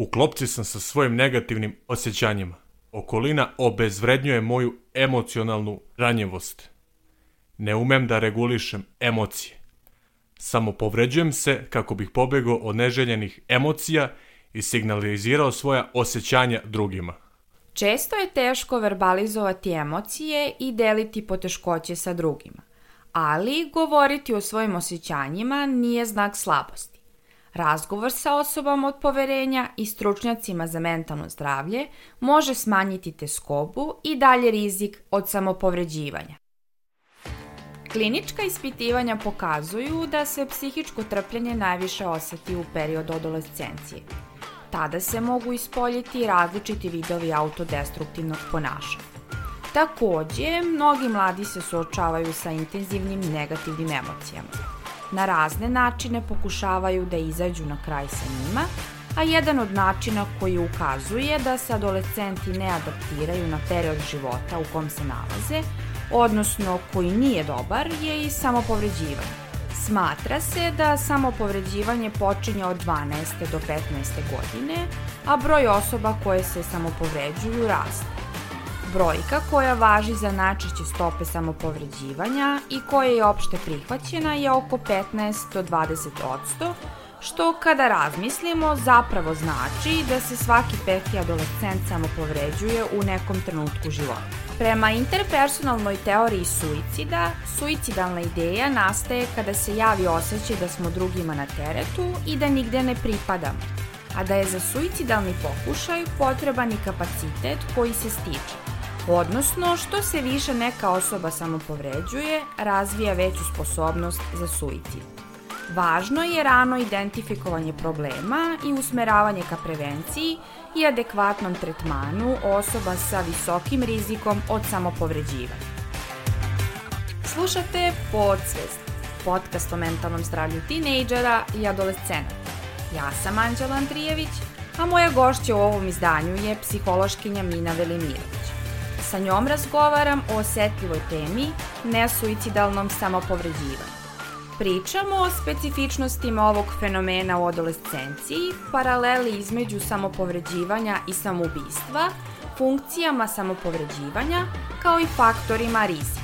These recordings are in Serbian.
U klopci sam sa svojim negativnim osjećanjima. Okolina obezvrednjuje moju emocionalnu ranjivost. Ne umem da regulišem emocije. Samo povređujem se kako bih pobegao od neželjenih emocija i signalizirao svoja osjećanja drugima. Često je teško verbalizovati emocije i deliti poteškoće sa drugima, ali govoriti o svojim osjećanjima nije znak slabosti. Razgovor sa osobama od poverenja i stručnjacima za mentalno zdravlje može smanjiti teskobu i dalje rizik od samopovređivanja. Klinička ispitivanja pokazuju da se psihičko trpljenje najviše oseti u periodu adolescencije. Tada se mogu ispoljiti različiti vidovi autodestruktivnog ponašanja. Takođe, mnogi mladi se suočavaju sa intenzivnim negativnim emocijama. Na razne načine pokušavaju da izađu na kraj sa njima, a jedan od načina koji ukazuje da se adolescenti ne adaptiraju na period života u kom se nalaze, odnosno koji nije dobar, je i samopovređivanje. Smatra se da samopovređivanje počinje od 12. do 15. godine, a broj osoba koje se samopovređuju raste. Brojka koja važi za najčešće stope samopovređivanja i koja je opšte prihvaćena je oko 15 do 20 odsto, što kada razmislimo zapravo znači da se svaki peti adolescent samopovređuje u nekom trenutku života. Prema interpersonalnoj teoriji suicida, suicidalna ideja nastaje kada se javi osjećaj da smo drugima na teretu i da nigde ne pripadamo, a da je za suicidalni pokušaj potreban i kapacitet koji se stiče. Odnosno, što se više neka osoba samopovređuje, razvija veću sposobnost za suicid. Važno je rano identifikovanje problema i usmeravanje ka prevenciji i adekvatnom tretmanu osoba sa visokim rizikom od samopovređivanja. Slušate Podsvest, podcast o mentalnom zdravlju tinejdžera i adolescenata. Ja sam Anđela Andrijević, a moja gošća u ovom izdanju je psihološkinja Mina Velimirović. Sa njom razgovaram o osetljivoj temi nesuicidalnom samopovređivanju. Pričamo o specifičnostima ovog fenomena u adolescenciji, paraleli između samopovređivanja i samoubistva, funkcijama samopovređivanja, kao i faktorima rizika.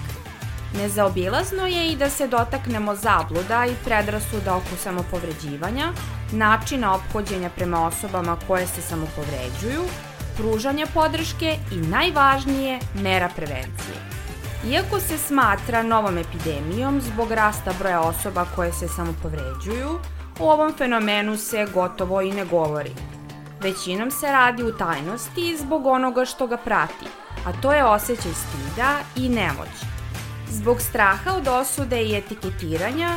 Nezaobilazno je i da se dotaknemo zabluda i predrasuda oko samopovređivanja, načina ophođenja prema osobama koje se samopovređuju, pružanja podrške i najvažnije mera prevencije. Iako se smatra novom epidemijom zbog rasta broja osoba koje se samopovređuju, o ovom fenomenu se gotovo i ne govori. Većinom se radi u tajnosti zbog onoga što ga prati, a to je osjećaj stida i nemoći. Zbog straha od osude i etiketiranja,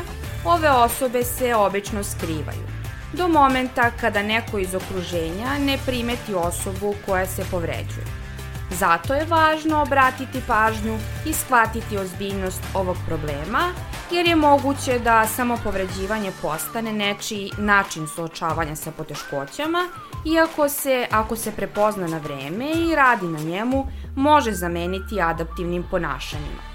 ove osobe se obično skrivaju, do momenta kada neko iz okruženja ne primeti osobu koja se povređuje. Zato je važno obratiti pažnju i shvatiti ozbiljnost ovog problema, jer je moguće da samopovređivanje postane nečiji način suočavanja sa poteškoćama, iako se, ako se prepozna na vreme i radi na njemu, može zameniti adaptivnim ponašanjima.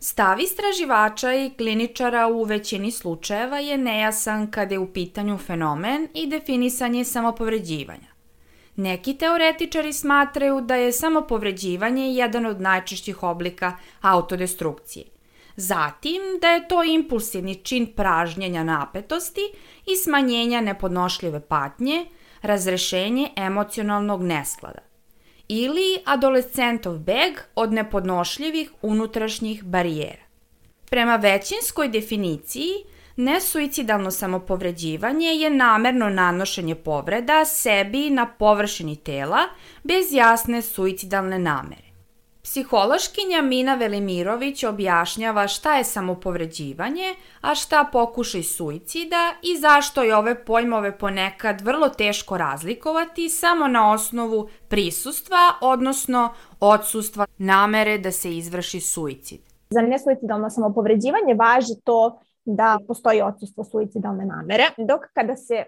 Stav istraživača i kliničara u većini slučajeva je nejasan kada je u pitanju fenomen i definisanje samopovređivanja. Neki teoretičari smatraju da je samo povređivanje jedan od najčešćih oblika autodestrukcije. Zatim da je to impulsivni čin pražnjenja napetosti i smanjenja nepodnošljive patnje, razrešenje emocionalnog nesklada. Ili adolescentov beg od nepodnošljivih unutrašnjih barijera. Prema većinskoj definiciji, Nesuicidalno samopovređivanje je namerno nanošenje povreda sebi na površini tela bez jasne suicidalne namere. Psihološkinja Mina Velimirović objašnjava šta je samopovređivanje, a šta pokušaj suicida i zašto je ove pojmove ponekad vrlo teško razlikovati samo na osnovu prisustva, odnosno odsustva namere da se izvrši suicid. Za nesuicidalno samopovređivanje važi to da postoji odsustvo suicidalne namere, dok kada se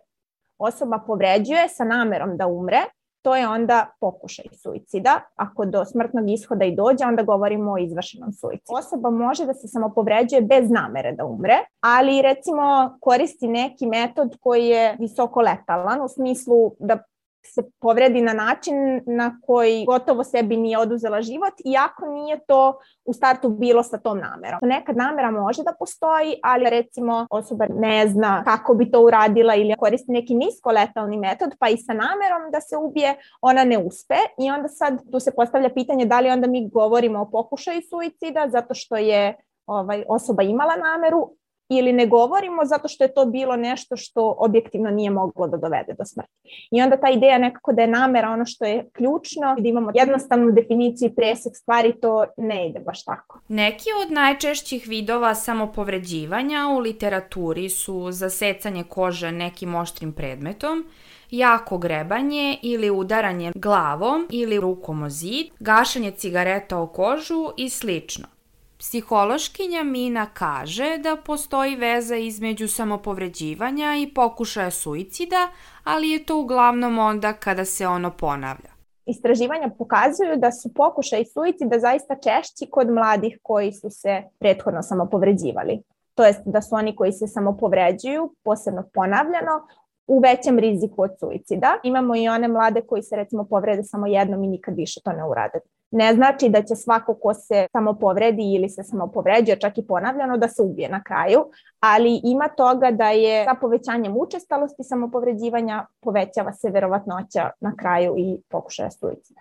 osoba povređuje sa namerom da umre, to je onda pokušaj suicida. Ako do smrtnog ishoda i dođe, onda govorimo o izvršenom suicidu. Osoba može da se samo povređuje bez namere da umre, ali recimo koristi neki metod koji je visoko letalan u smislu da se povredi na način na koji gotovo sebi nije oduzela život, iako nije to u startu bilo sa tom namerom. Nekad namera može da postoji, ali recimo osoba ne zna kako bi to uradila ili koristi neki niskoletalni metod, pa i sa namerom da se ubije, ona ne uspe i onda sad tu se postavlja pitanje da li onda mi govorimo o pokušaju suicida zato što je ovaj, osoba imala nameru, ili ne govorimo zato što je to bilo nešto što objektivno nije moglo da dovede do smrti. I onda ta ideja nekako da je namera ono što je ključno, da imamo jednostavnu definiciju i presek stvari, to ne ide baš tako. Neki od najčešćih vidova samopovređivanja u literaturi su zasecanje kože nekim oštrim predmetom, jako grebanje ili udaranje glavom ili rukom o zid, gašanje cigareta o kožu i slično. Psihološkinja Mina kaže da postoji veza između samopovređivanja i pokušaja suicida, ali je to uglavnom onda kada se ono ponavlja. Istraživanja pokazuju da su pokušaj suicida zaista češći kod mladih koji su se prethodno samopovređivali. To jest da su oni koji se samopovređuju, posebno ponavljano, u većem riziku od suicida. Imamo i one mlade koji se recimo povrede samo jednom i nikad više to ne urade. Ne znači da će svako ko se samo povredi ili se samo povređuje, čak i ponavljano, da se ubije na kraju, ali ima toga da je sa povećanjem učestalosti samopovređivanja povećava se verovatnoća na kraju i pokušaja suicida.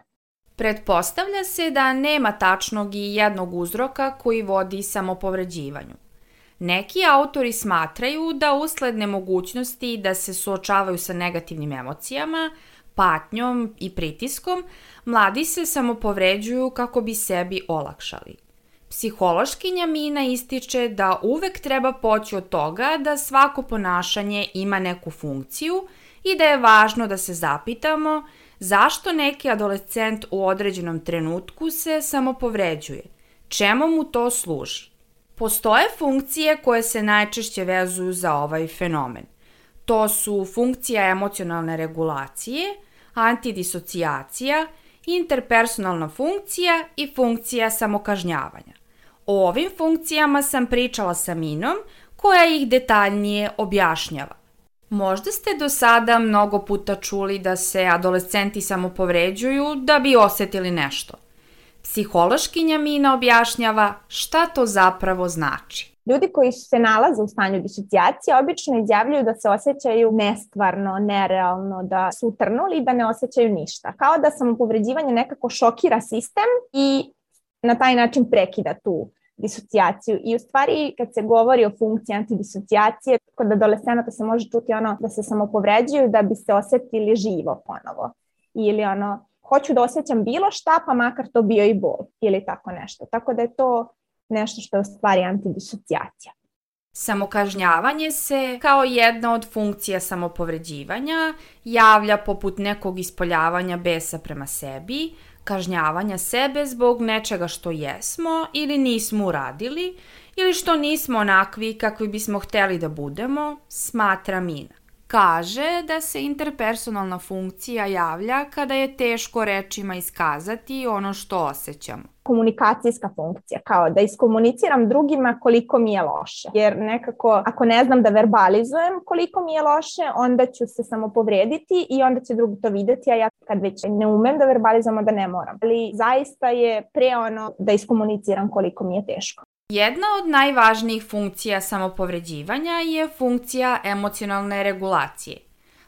Pretpostavlja se da nema tačnog i jednog uzroka koji vodi samopovređivanju. Neki autori smatraju da usled nemogućnosti da se suočavaju sa negativnim emocijama, patnjom i pritiskom, mladi se samopovređuju kako bi sebi olakšali. Psihološkinja Mina ističe da uvek treba poći od toga da svako ponašanje ima neku funkciju i da je važno da se zapitamo zašto neki adolescent u određenom trenutku se samopovređuje, čemu mu to služi. Postoje funkcije koje se najčešće vezuju za ovaj fenomen. To su funkcija emocionalne regulacije, antidisocijacija, interpersonalna funkcija i funkcija samokažnjavanja. O ovim funkcijama sam pričala sa Minom, koja ih detaljnije objašnjava. Možda ste do sada mnogo puta čuli da se adolescenti samopovređuju da bi osetili nešto – Psihološkinja Mina objašnjava šta to zapravo znači. Ljudi koji se nalaze u stanju disocijacije obično izjavljuju da se osjećaju nestvarno, nerealno, da su utrnuli i da ne osjećaju ništa. Kao da samopovređivanje nekako šokira sistem i na taj način prekida tu disocijaciju. I u stvari kad se govori o funkciji antidisocijacije, kod adolescenata se može čuti ono da se samopovređuju da bi se osetili živo ponovo. Ili ono hoću da osjećam bilo šta, pa makar to bio i bol ili tako nešto. Tako da je to nešto što je u stvari antidisocijacija. Samokažnjavanje se kao jedna od funkcija samopovređivanja javlja poput nekog ispoljavanja besa prema sebi, kažnjavanja sebe zbog nečega što jesmo ili nismo uradili ili što nismo onakvi kakvi bismo hteli da budemo, smatra Mina kaže da se interpersonalna funkcija javlja kada je teško rečima iskazati ono što osjećamo. Komunikacijska funkcija, kao da iskomuniciram drugima koliko mi je loše. Jer nekako, ako ne znam da verbalizujem koliko mi je loše, onda ću se samo povrediti i onda će drugi to videti, a ja kad već ne umem da verbalizujem, onda ne moram. Ali zaista je pre ono da iskomuniciram koliko mi je teško. Jedna od najvažnijih funkcija samopovređivanja je funkcija emocionalne regulacije.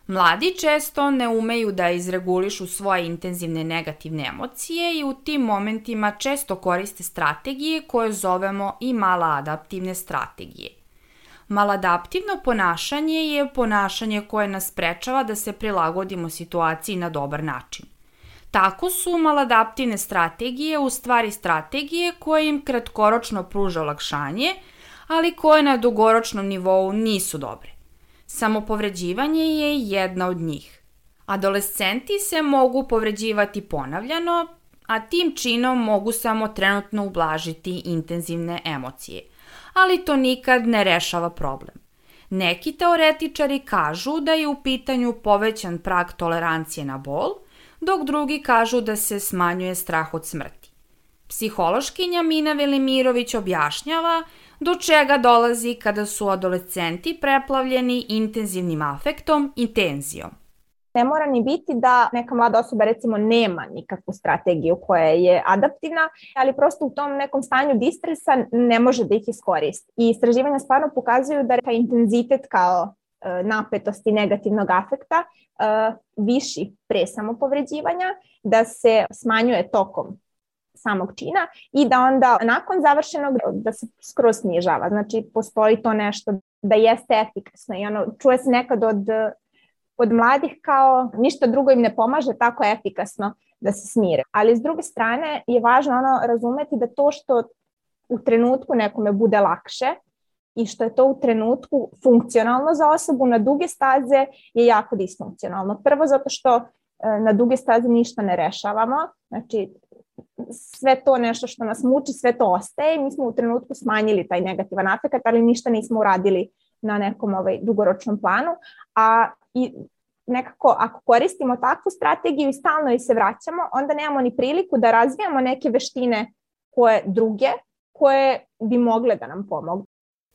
Mladi često ne umeju da izregulišu svoje intenzivne negativne emocije i u tim momentima često koriste strategije koje zovemo i malaadaptivne strategije. Maladaptivno ponašanje je ponašanje koje nas sprečava da se prilagodimo situaciji na dobar način. Tako su maladaptivne strategije u stvari strategije koje im kratkoročno pruža olakšanje, ali koje na dugoročnom nivou nisu dobre. Samopovređivanje je jedna od njih. Adolescenti se mogu povređivati ponavljano, a tim činom mogu samo trenutno ublažiti intenzivne emocije. Ali to nikad ne rešava problem. Neki teoretičari kažu da je u pitanju povećan prag tolerancije na bol – dok drugi kažu da se smanjuje strah od smrti. Psihološkinja Mina Velimirović objašnjava do čega dolazi kada su adolescenti preplavljeni intenzivnim afektom i tenzijom. Ne mora ni biti da neka mlada osoba recimo nema nikakvu strategiju koja je adaptivna, ali prosto u tom nekom stanju distresa ne može da ih iskoristi. I istraživanja stvarno pokazuju da taj intenzitet kao napetosti negativnog afekta e, viši pre samopovređivanja, da se smanjuje tokom samog čina i da onda nakon završenog da se skroz snižava. Znači postoji to nešto da jeste efikasno i ono čuje se nekad od od mladih kao ništa drugo im ne pomaže tako efikasno da se smire. Ali s druge strane je važno ono razumeti da to što u trenutku nekome bude lakše i što je to u trenutku funkcionalno za osobu na duge staze je jako disfunkcionalno. Prvo zato što e, na duge staze ništa ne rešavamo, znači sve to nešto što nas muči, sve to ostaje mi smo u trenutku smanjili taj negativan afekt, ali ništa nismo uradili na nekom ovaj, dugoročnom planu, a i nekako ako koristimo takvu strategiju i stalno i se vraćamo, onda nemamo ni priliku da razvijamo neke veštine koje druge, koje bi mogle da nam pomogu.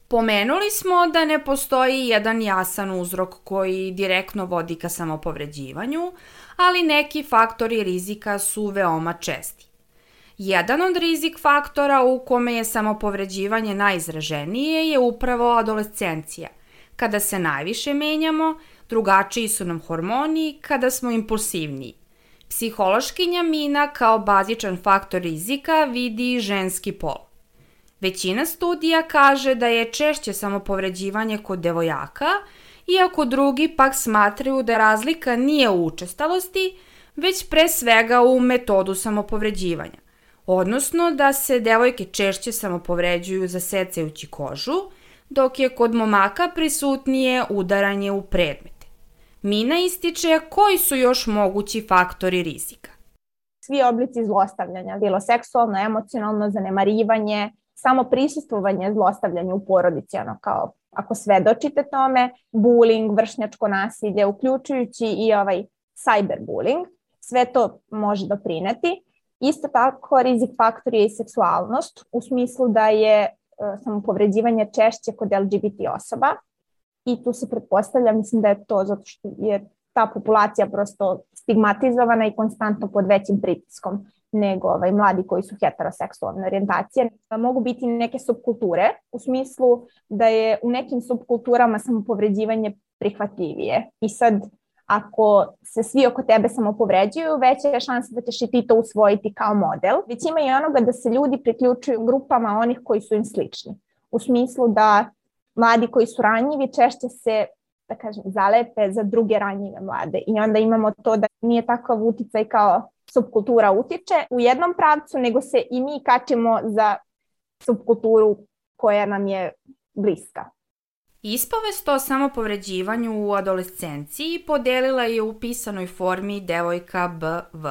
Pomenuli smo da ne postoji jedan jasan uzrok koji direktno vodi ka samopovređivanju, ali neki faktori rizika su veoma česti. Jedan od rizik faktora u kome je samopovređivanje najizraženije je upravo adolescencija, kada se najviše menjamo drugačiji su nam hormoni kada smo impulsivniji. Psihološkinja Mina kao bazičan faktor rizika vidi ženski pol. Većina studija kaže da je češće samopovređivanje kod devojaka, iako drugi pak smatraju da razlika nije u učestalosti, već pre svega u metodu samopovređivanja. Odnosno da se devojke češće samopovređuju zasecajući kožu, dok je kod momaka prisutnije udaranje u predmet. Mina ističe koji su još mogući faktori rizika. Svi oblici zlostavljanja, bilo seksualno, emocionalno, zanemarivanje, samo prisustvovanje zlostavljanju u porodici, ono kao ako svedočite tome, bullying, vršnjačko nasilje, uključujući i ovaj cyberbullying, sve to može doprineti. Isto tako rizik faktor je i seksualnost, u smislu da je e, samopovređivanje češće kod LGBT osoba, i tu se pretpostavlja, mislim da je to zato što je ta populacija prosto stigmatizovana i konstantno pod većim pritiskom nego ovaj, mladi koji su heteroseksualne orijentacije. Mogu biti neke subkulture u smislu da je u nekim subkulturama samopovređivanje prihvatljivije. I sad ako se svi oko tebe samo povređuju, veća je šansa da ćeš i ti to usvojiti kao model. Već ima i onoga da se ljudi priključuju grupama onih koji su im slični. U smislu da mladi koji su ranjivi češće se da kažem, zalepe za druge ranjive mlade. I onda imamo to da nije takav uticaj kao subkultura utiče u jednom pravcu, nego se i mi kačemo za subkulturu koja nam je bliska. Ispovest o samopovređivanju u adolescenciji podelila je u pisanoj formi devojka BV.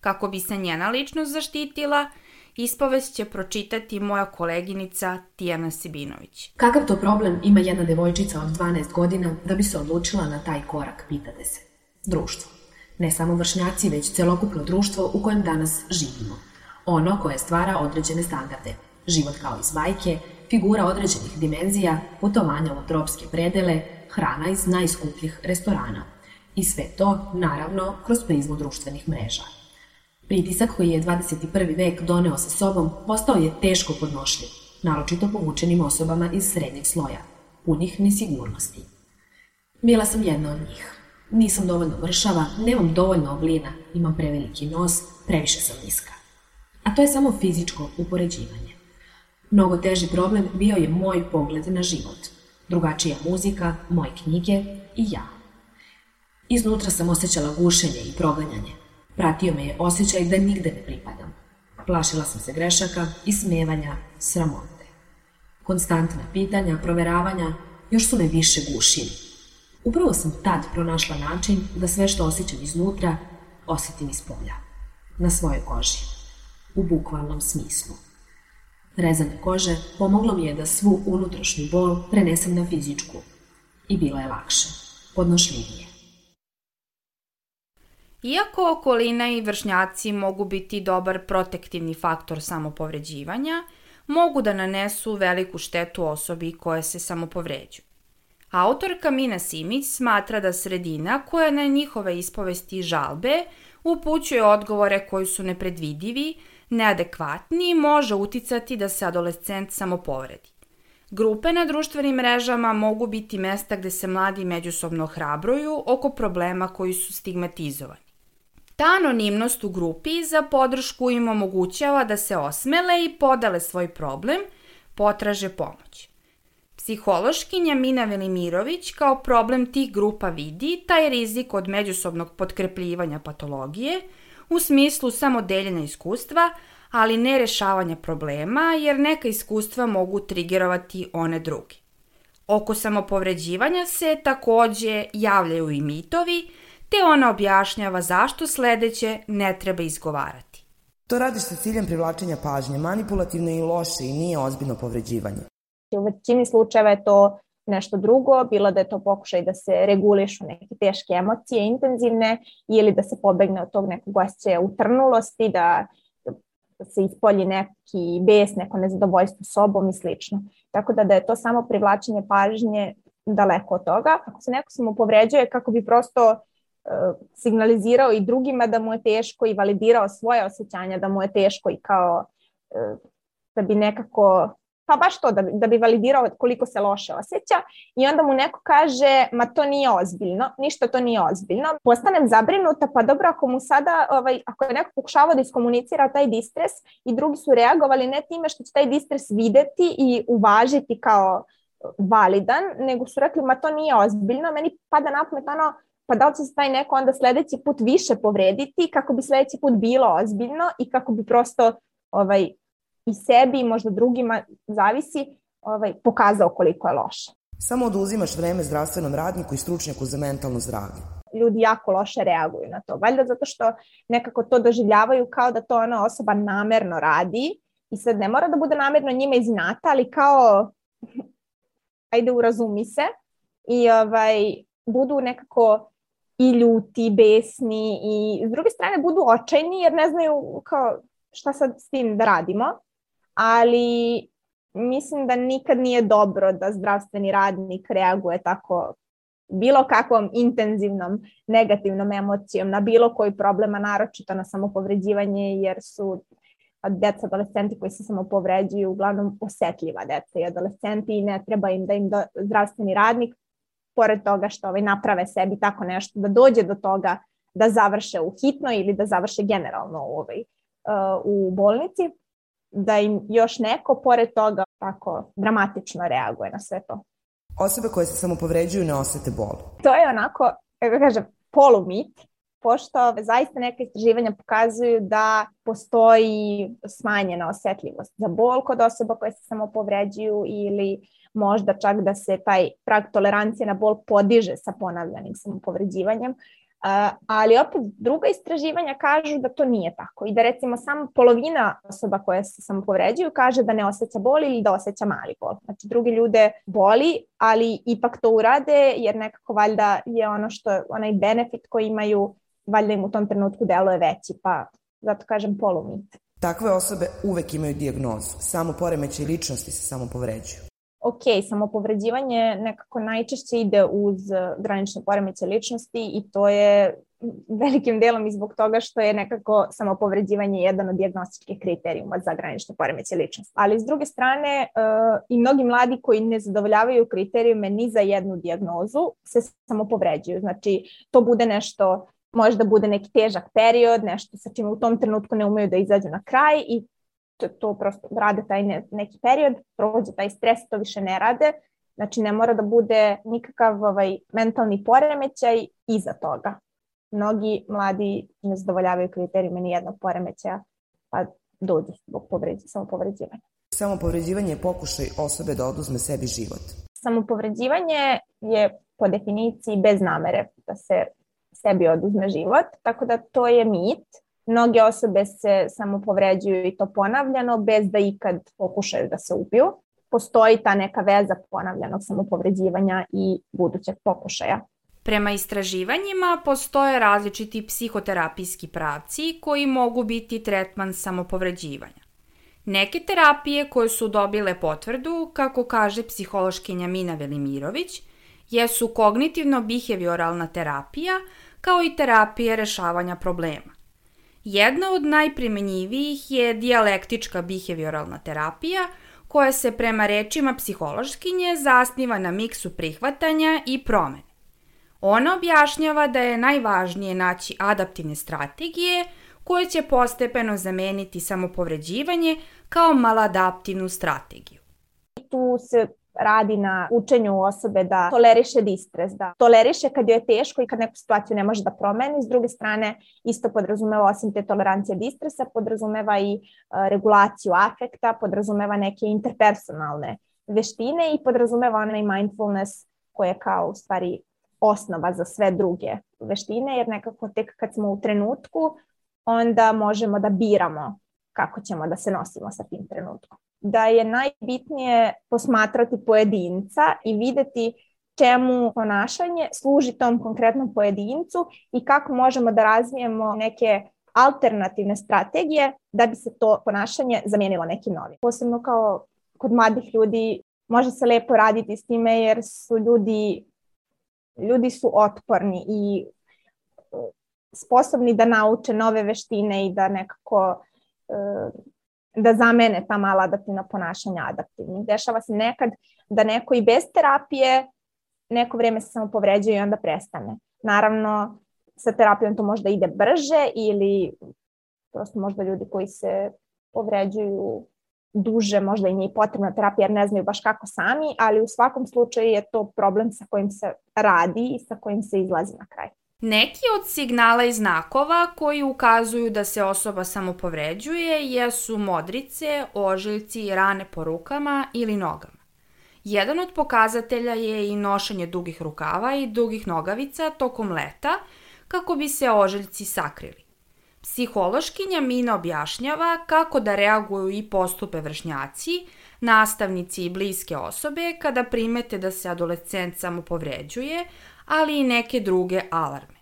Kako bi se njena ličnost zaštitila, Ispovest će pročitati moja koleginica Tijana Sibinović. Kakav to problem ima jedna devojčica od 12 godina da bi se odlučila na taj korak, pitate se. Društvo. Ne samo vršnjaci, već celokupno društvo u kojem danas živimo. Ono koje stvara određene standarde. Život kao iz bajke, figura određenih dimenzija, putovanja u tropske predele, hrana iz najskupljih restorana. I sve to, naravno, kroz prizmu društvenih mreža. Pritisak koji je 21. vek doneo sa sobom postao je teško podnošljiv, naročito povučenim osobama iz srednjeg sloja, punih nesigurnosti. Bila sam jedna od njih. Nisam dovoljno vršava, nemam dovoljno oblina, imam preveliki nos, previše sam niska. A to je samo fizičko upoređivanje. Mnogo teži problem bio je moj pogled na život. Drugačija muzika, moje knjige i ja. Iznutra sam osjećala gušenje i proganjanje. Pratio me je osjećaj da nigde ne pripadam. Plašila sam se grešaka, ismevanja, sramote. Konstantna pitanja, proveravanja još su me više gušili. Upravo sam tad pronašla način da sve što osjećam iznutra osjetim iz polja. Na svojoj koži. U bukvalnom smislu. Rezanje kože pomoglo mi je da svu unutrašnju bol prenesem na fizičku. I bilo je lakše. Podnošljivije. Iako okolina i vršnjaci mogu biti dobar protektivni faktor samopovređivanja, mogu da nanesu veliku štetu osobi koje se samopovređuju. Autorka Mina Simić smatra da sredina koja na njihove ispovesti i žalbe upućuje odgovore koji su nepredvidivi, neadekvatni i može uticati da se adolescent samopovredi. Grupe na društvenim mrežama mogu biti mesta gde se mladi međusobno hrabruju oko problema koji su stigmatizovani. Ta anonimnost u grupi za podršku im omogućava da se osmele i podale svoj problem, potraže pomoć. Psihološkinja Mina Velimirović kao problem tih grupa vidi taj rizik od međusobnog potkrepljivanja patologije u smislu samo deljenja iskustva, ali ne rešavanja problema jer neka iskustva mogu trigerovati one druge. Oko samopovređivanja se takođe javljaju i mitovi, te ona objašnjava zašto sledeće ne treba izgovarati. To radiš sa ciljem privlačenja pažnje, manipulativno i loše i nije ozbiljno povređivanje. U većini slučajeva je to nešto drugo, bilo da je to pokušaj da se regulišu neke teške emocije intenzivne ili da se pobegne od tog nekog osjećaja utrnulosti, da da se ispolji neki bes, neko nezadovoljstvo sobom i slično. Tako da da je to samo privlačenje pažnje daleko od toga. Ako se neko samo povređuje kako bi prosto uh, signalizirao i drugima da mu je teško i validirao svoje osjećanja da mu je teško i kao uh, da bi nekako pa baš to, da da bi validirao koliko se loše osjeća i onda mu neko kaže, ma to nije ozbiljno, ništa to nije ozbiljno. Postanem zabrinuta, pa dobro, ako mu sada, ovaj, ako je neko pokušavao da iskomunicira taj distres i drugi su reagovali ne time što će taj distres videti i uvažiti kao validan, nego su rekli, ma to nije ozbiljno, meni pada na pamet ono, pa da li će se taj neko onda sledeći put više povrediti kako bi sledeći put bilo ozbiljno i kako bi prosto ovaj, i sebi i možda drugima, zavisi, ovaj, pokazao koliko je loše. Samo oduzimaš vreme zdravstvenom radniku i stručnjaku za mentalno zdravlje. Ljudi jako loše reaguju na to. Valjda zato što nekako to doživljavaju kao da to ona osoba namerno radi i sad ne mora da bude namerno njima iznata, ali kao ajde urazumi se i ovaj, budu nekako i ljuti, i besni i s druge strane budu očajni jer ne znaju kao šta sad s tim da radimo ali mislim da nikad nije dobro da zdravstveni radnik reaguje tako bilo kakvom intenzivnom negativnom emocijom na bilo koji problema, naročito na samopovređivanje, jer su deca, adolescenti koji se samopovređuju uglavnom osetljiva deca i adolescenti i ne treba im da im do, zdravstveni radnik, pored toga što ovaj, naprave sebi tako nešto, da dođe do toga da završe u hitno ili da završe generalno u, ovaj, uh, u bolnici, da im još neko pored toga tako dramatično reaguje na sve to. Osobe koje se samo povređuju ne osete bol. To je onako, kako kažem, polumit, pošto zaista neke istraživanja pokazuju da postoji smanjena osetljivost za bol kod osoba koje se samo povređuju ili možda čak da se taj prag tolerancije na bol podiže sa ponavljanim samopovređivanjem, ali opet druga istraživanja kažu da to nije tako i da recimo samo polovina osoba koje se samopovređuju kaže da ne osjeća bol ili da osjeća mali bol. Znači drugi ljude boli, ali ipak to urade jer nekako valjda je ono što, onaj benefit koji imaju, valjda im u tom trenutku deluje veći, pa zato kažem polumit. Takve osobe uvek imaju dijagnozu, samo poremeće ličnosti se samo povređuju ok, samopovređivanje nekako najčešće ide uz eh, granične poremeće ličnosti i to je velikim delom i zbog toga što je nekako samopovređivanje jedan od diagnostičkih kriterijuma za granične poremeće ličnosti. Ali s druge strane uh, i mnogi mladi koji ne zadovoljavaju kriterijume ni za jednu diagnozu se samopovređuju. Znači to bude nešto možda bude neki težak period, nešto sa čim u tom trenutku ne umeju da izađu na kraj i to, to prosto rade taj ne, neki period, prođe taj stres, to više ne rade, znači ne mora da bude nikakav ovaj, mentalni poremećaj iza toga. Mnogi mladi ne zadovoljavaju kriterijume ni jednog poremećaja, pa dođu zbog povređi, samopovređivanja. Samopovređivanje je pokušaj osobe da oduzme sebi život. Samopovređivanje je po definiciji bez namere da se sebi oduzme život, tako da to je mit Mnoge osobe se samo povređuju i to ponavljano bez da ikad pokušaju da se ubiju. Postoji ta neka veza ponavljanog samopovređivanja i budućeg pokušaja. Prema istraživanjima postoje različiti psihoterapijski pravci koji mogu biti tretman samopovređivanja. Neke terapije koje su dobile potvrdu, kako kaže psihološkinja Mina Velimirović, jesu kognitivno-behavioralna terapija kao i terapije rešavanja problema. Jedna od najprimenjivijih je dijalektička behavioralna terapija koja se prema rečima psihološkinje zasniva na miksu prihvatanja i promene. Ona objašnjava da je najvažnije naći adaptivne strategije koje će postepeno zameniti samopovređivanje kao maladaptivnu strategiju. Tu se radi na učenju osobe da toleriše distres, da toleriše kad joj je teško i kad neku situaciju ne može da promeni. S druge strane, isto podrazumeva osim te tolerancije distresa, podrazumeva i uh, regulaciju afekta, podrazumeva neke interpersonalne veštine i podrazumeva onaj mindfulness koje je kao u stvari osnova za sve druge veštine, jer nekako tek kad smo u trenutku, onda možemo da biramo kako ćemo da se nosimo sa tim trenutkom. Da je najbitnije posmatrati pojedinca i videti čemu ponašanje služi tom konkretnom pojedincu i kako možemo da razvijemo neke alternativne strategije da bi se to ponašanje zamijenilo nekim novim. Posebno kao kod mladih ljudi može se lepo raditi s time jer su ljudi ljudi su otporni i e, sposobni da nauče nove veštine i da nekako e, da zamene ta mala adaptivna ponašanja adaptivnim. Dešava se nekad da neko i bez terapije neko vreme se samo povređuje i onda prestane. Naravno, sa terapijom to možda ide brže ili prosto možda ljudi koji se povređuju duže, možda i nije potrebna terapija jer ne znaju baš kako sami, ali u svakom slučaju je to problem sa kojim se radi i sa kojim se izlazi na kraj. Neki od signala i znakova koji ukazuju da se osoba samo povređuje jesu modrice, ožiljci, rane po rukama ili nogama. Jedan od pokazatelja je i nošenje dugih rukava i dugih nogavica tokom leta kako bi se ožiljci sakrili. Psihološkinja Mina objašnjava kako da reaguju i postupe vršnjaci, nastavnici i bliske osobe kada primete da se adolescent samo povređuje, ali i neke druge alarme.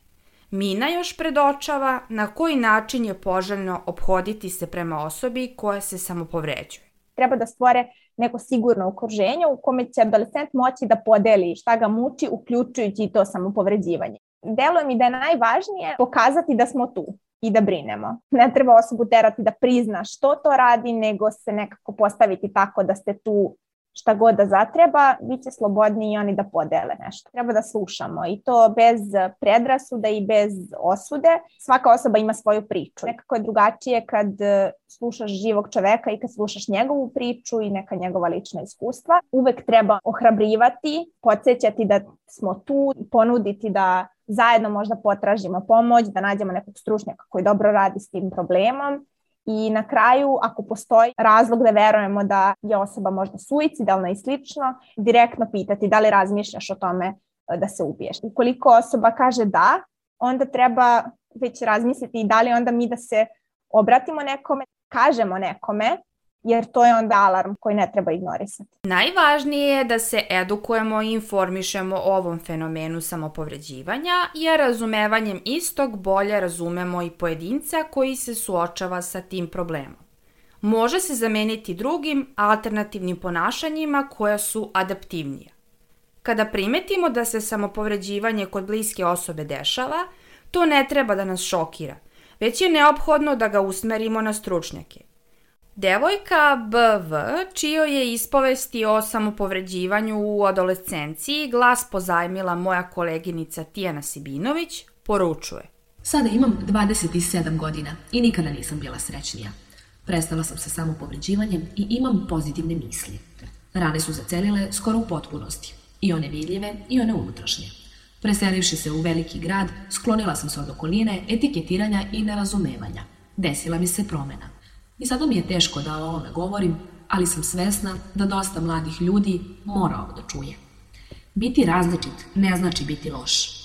Mina još predočava na koji način je poželjno obhoditi se prema osobi koja se samo povređuje. Treba da stvore neko sigurno okruženje u kome će adolescent moći da podeli šta ga muči, uključujući i to samopovređivanje. Deluje mi da je najvažnije pokazati da smo tu i da brinemo. Ne treba osobu terati da prizna što to radi, nego se nekako postaviti tako da ste tu šta god da zatreba, bit će slobodni i oni da podele nešto. Treba da slušamo i to bez predrasuda i bez osude. Svaka osoba ima svoju priču. Nekako je drugačije kad e, slušaš živog čoveka i kad slušaš njegovu priču i neka njegova lična iskustva. Uvek treba ohrabrivati, podsjećati da smo tu, ponuditi da zajedno možda potražimo pomoć, da nađemo nekog stručnjaka koji dobro radi s tim problemom i na kraju, ako postoji razlog da verujemo da je osoba možda suicidalna i slično, direktno pitati da li razmišljaš o tome e, da se ubiješ. Ukoliko osoba kaže da, onda treba već razmisliti da li onda mi da se obratimo nekome, kažemo nekome jer to je onda alarm koji ne treba ignorisati. Najvažnije je da se edukujemo i informišemo o ovom fenomenu samopovređivanja, jer razumevanjem istog bolje razumemo i pojedinca koji se suočava sa tim problemom. Može se zameniti drugim alternativnim ponašanjima koja su adaptivnija. Kada primetimo da se samopovređivanje kod bliske osobe dešava, to ne treba da nas šokira, već je neophodno da ga usmerimo na stručnjake. Devojka BV, čio je ispovesti o samopovređivanju u adolescenciji, glas pozajmila moja koleginica Tijana Sibinović, poručuje. Sada imam 27 godina i nikada nisam bila srećnija. Prestala sam sa samopovređivanjem i imam pozitivne misli. Rane su zacelile skoro u potpunosti, i one vidljive i one unutrašnje. Preselivši se u veliki grad, sklonila sam se od okoline, etiketiranja i nerazumevanja. Desila mi se promena. I sada mi je teško da o ovome govorim, ali sam svesna da dosta mladih ljudi mora ovo da čuje. Biti različit ne znači biti loš.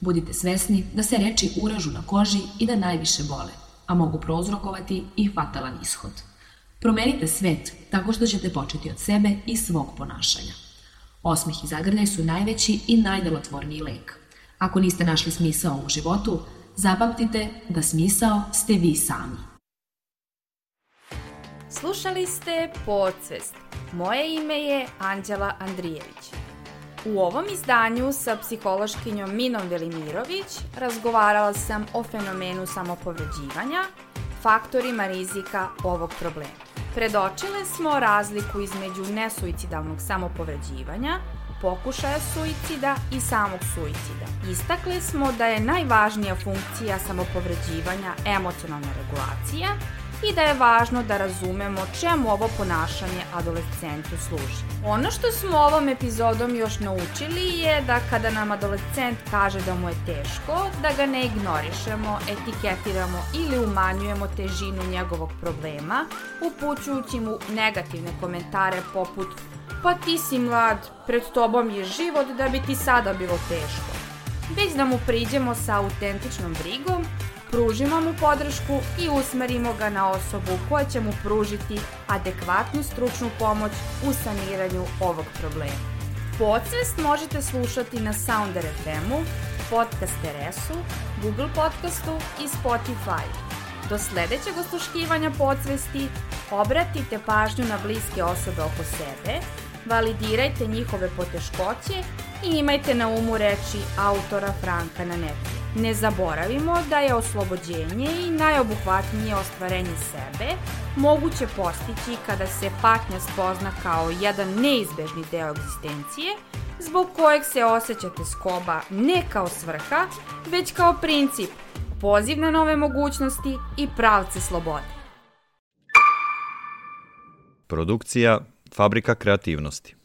Budite svesni da se reči uražu na koži i da najviše bole, a mogu prouzrokovati i fatalan ishod. Promenite svet tako što ćete početi od sebe i svog ponašanja. Osmeh i zagrljaj su najveći i najdelotvorniji lek. Ako niste našli smisao u životu, zapamtite da smisao ste vi sami. Slušali ste Podsvest. Moje ime je Anđela Andrijević. U ovom izdanju sa psihološkinjom Minom Velimirović razgovarala sam o fenomenu samopovređivanja, faktorima rizika ovog problema. Predočile smo razliku između nesuicidalnog samopovređivanja, pokušaja suicida i samog suicida. Istakli smo da je najvažnija funkcija samopovređivanja emocionalna regulacija i da je važno da razumemo čemu ovo ponašanje adolescentu služi. Ono što smo ovom epizodom još naučili je da kada nam adolescent kaže da mu je teško, da ga ne ignorišemo, etiketiramo ili umanjujemo težinu njegovog problema, upućujući mu negativne komentare poput pa ti si mlad, pred tobom je život da bi ti sada bilo teško. Već da mu priđemo sa autentičnom brigom pružimo mu podršku i usmerimo ga na osobu koja će mu pružiti adekvatnu stručnu pomoć u saniranju ovog problema. Podsvest možete slušati na Sounder FM-u, Podcast RS-u, Google Podcastu i Spotify. Do sledećeg osluškivanja podsvesti obratite pažnju na bliske osobe oko sebe, validirajte njihove poteškoće i imajte na umu reči autora Franka na netu. Ne zaboravimo da je oslobođenje i najobuhvatnije ostvarenje sebe moguće postići kada se patnja spozna kao jedan neizbežni deo egzistencije, zbog kojeg se osjećate skoba ne kao svrha, već kao princip, poziv na nove mogućnosti i pravce slobode. Produkcija Fabrika kreativnosti